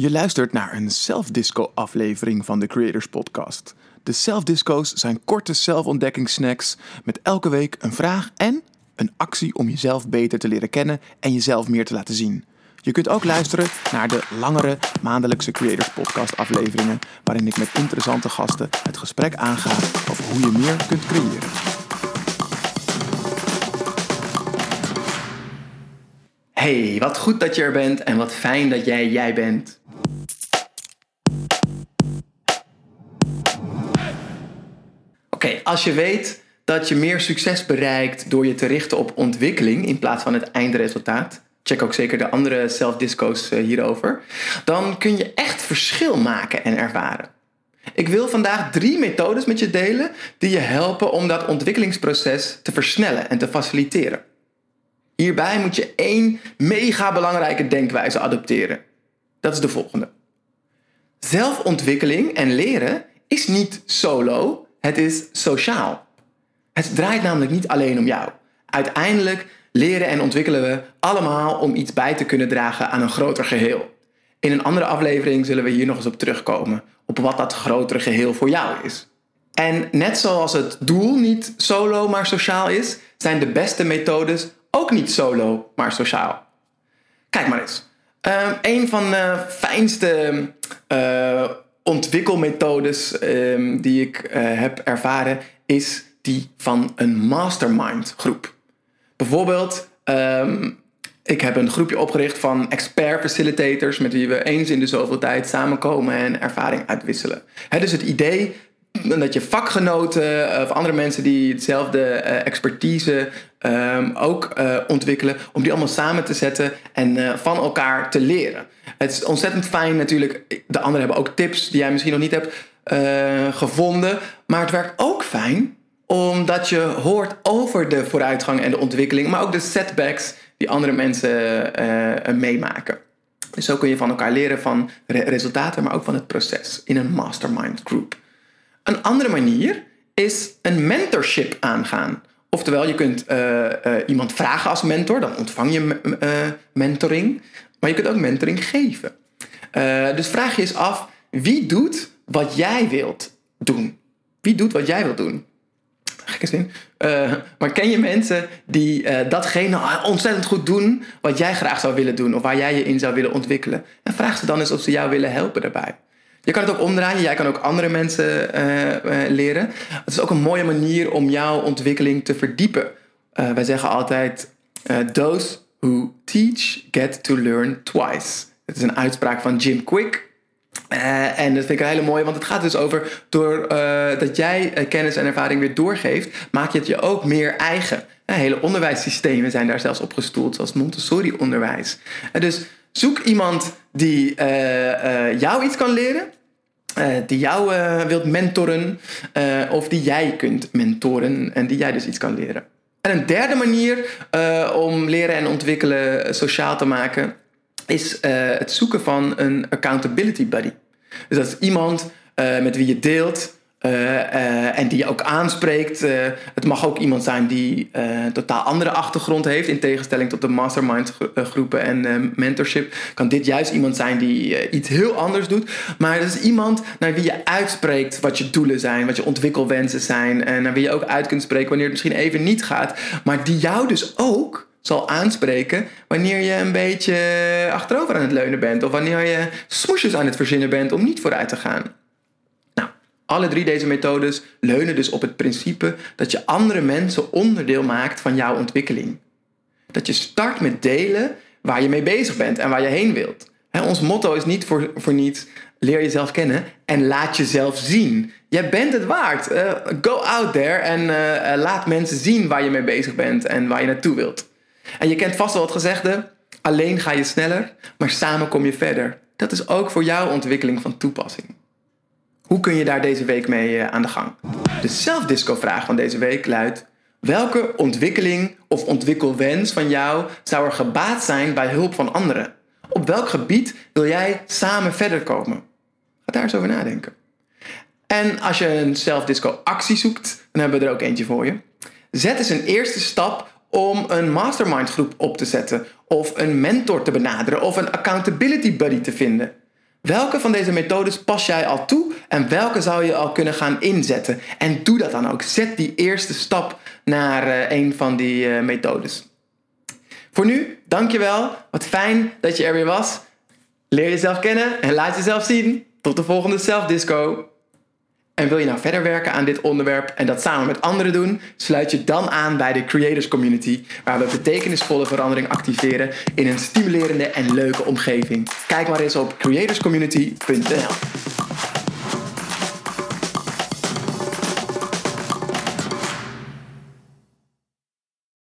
Je luistert naar een self-disco-aflevering van de Creators Podcast. De self-disco's zijn korte zelfontdekkingssnacks met elke week een vraag en een actie om jezelf beter te leren kennen en jezelf meer te laten zien. Je kunt ook luisteren naar de langere maandelijkse Creators Podcast afleveringen, waarin ik met interessante gasten het gesprek aanga over hoe je meer kunt creëren. Hey, wat goed dat je er bent en wat fijn dat jij jij bent. Als je weet dat je meer succes bereikt door je te richten op ontwikkeling in plaats van het eindresultaat, check ook zeker de andere self-disco's eh, hierover, dan kun je echt verschil maken en ervaren. Ik wil vandaag drie methodes met je delen die je helpen om dat ontwikkelingsproces te versnellen en te faciliteren. Hierbij moet je één mega belangrijke denkwijze adopteren. Dat is de volgende. Zelfontwikkeling en leren is niet solo, het is sociaal. Het draait namelijk niet alleen om jou. Uiteindelijk leren en ontwikkelen we allemaal om iets bij te kunnen dragen aan een groter geheel. In een andere aflevering zullen we hier nog eens op terugkomen, op wat dat grotere geheel voor jou is. En net zoals het doel niet solo maar sociaal is, zijn de beste methodes ook niet solo maar sociaal. Kijk maar eens. Uh, een van de fijnste uh, ontwikkelmethodes uh, die ik eh, heb ervaren is die van een mastermind groep. Bijvoorbeeld, ehm, ik heb een groepje opgericht van expert facilitators met wie we eens in de zoveel tijd samenkomen en ervaring uitwisselen. He, dus het idee dat je vakgenoten of andere mensen die hetzelfde uh, expertise um, ook uh, ontwikkelen, om die allemaal samen te zetten en van elkaar te leren. Het is ontzettend fijn natuurlijk. De anderen hebben ook tips die jij misschien nog niet hebt gevonden. Maar het werkt ook fijn omdat je hoort over de vooruitgang en de ontwikkeling, maar ook de setbacks die andere mensen meemaken. Dus zo kun je van elkaar leren van re resultaten, maar ook van het proces in een mastermind group. Een andere manier is een mentorship aangaan. Oftewel, je kunt uh, uh, iemand vragen als mentor, dan ontvang je uh, mentoring. Maar je kunt ook mentoring geven. dus vraag je eens af, wie doet wat jij wilt doen? Wie doet wat jij wilt doen? Gekke zin. maar ken je mensen die datgene ontzettend goed doen wat jij graag zou willen doen of waar jij je in zou willen ontwikkelen? En vraag ze dan eens of ze jou willen helpen daarbij. Je kan het ook omdraaien. Jij kan ook andere mensen uh, uh, leren. Het is ook een mooie manier om jouw ontwikkeling te verdiepen. Uh, wij zeggen altijd: Those who teach get to learn twice. Het is een uitspraak van Jim Quick. en dat vind ik een hele mooie, want het gaat dus over doordat dat jij kennis en ervaring weer doorgeeft, maak je het je ook meer eigen. hele onderwijssystemen zijn daar zelfs op gestoeld, zoals Montessori-onderwijs. dus zoek iemand die jou iets kan leren uh, die jou wilt mentoren uh, of die jij kunt mentoren en die jij dus iets kan leren. En een derde manier om leren en ontwikkelen sociaal te maken is het zoeken van een accountability buddy. Dus dat is iemand met wie je deelt uh, uh, en die je ook aanspreekt. Uh, het mag ook iemand zijn die een totaal andere achtergrond heeft. In tegenstelling tot de mastermind groepen en mentorship. Kan dit juist iemand zijn die iets heel anders doet. Maar het is iemand naar wie je uitspreekt wat je doelen zijn. Wat je ontwikkelwensen zijn. En naar wie je ook uit kunt spreken wanneer het misschien even niet gaat. Maar die jou dus ook zal aanspreken wanneer je een beetje achterover aan het leunen bent. Of wanneer je smoesjes aan het verzinnen bent om niet vooruit te gaan. Alle drie deze methodes leunen dus op het principe dat je andere mensen onderdeel maakt van jouw ontwikkeling. Dat je start met delen waar je mee bezig bent en waar je heen wilt. ons motto is niet voor, voor niets leer jezelf kennen en laat jezelf zien. Jij bent het waard. Uh, go out there en uh, laat mensen zien waar je mee bezig bent en waar je naartoe wilt. En je kent vast wel het gezegde: alleen ga je sneller, maar samen kom je verder. Dat is ook voor jouw ontwikkeling van toepassing. Hoe kun je daar deze week mee eh, aan de gang? De zelfdisco-vraag van deze week luidt: welke ontwikkeling of ontwikkelwens van jou zou er gebaat zijn bij hulp van anderen? Op welk gebied wil jij samen verder komen? Ga daar eens over nadenken. En als je een zelfdisco-actie zoekt, dan hebben we er ook eentje voor je. Zet eens een eerste stap om een mastermind groep op te zetten, of een mentor te benaderen, of een accountability buddy te vinden. Welke van deze methodes pas jij al toe en welke zou je al kunnen gaan inzetten? En doe dat dan ook. Zet die eerste stap naar uh, een van die uh, methodes. Voor nu, dankjewel. Wat fijn dat je er weer was. Leer jezelf kennen en laat jezelf zien. Tot de volgende Self Disco. En wil je nou verder werken aan dit onderwerp en dat samen met anderen doen, sluit je dan aan bij de Creators Community, waar we betekenisvolle verandering activeren in een stimulerende en leuke omgeving. Kijk maar eens op creatorscommunity.nl.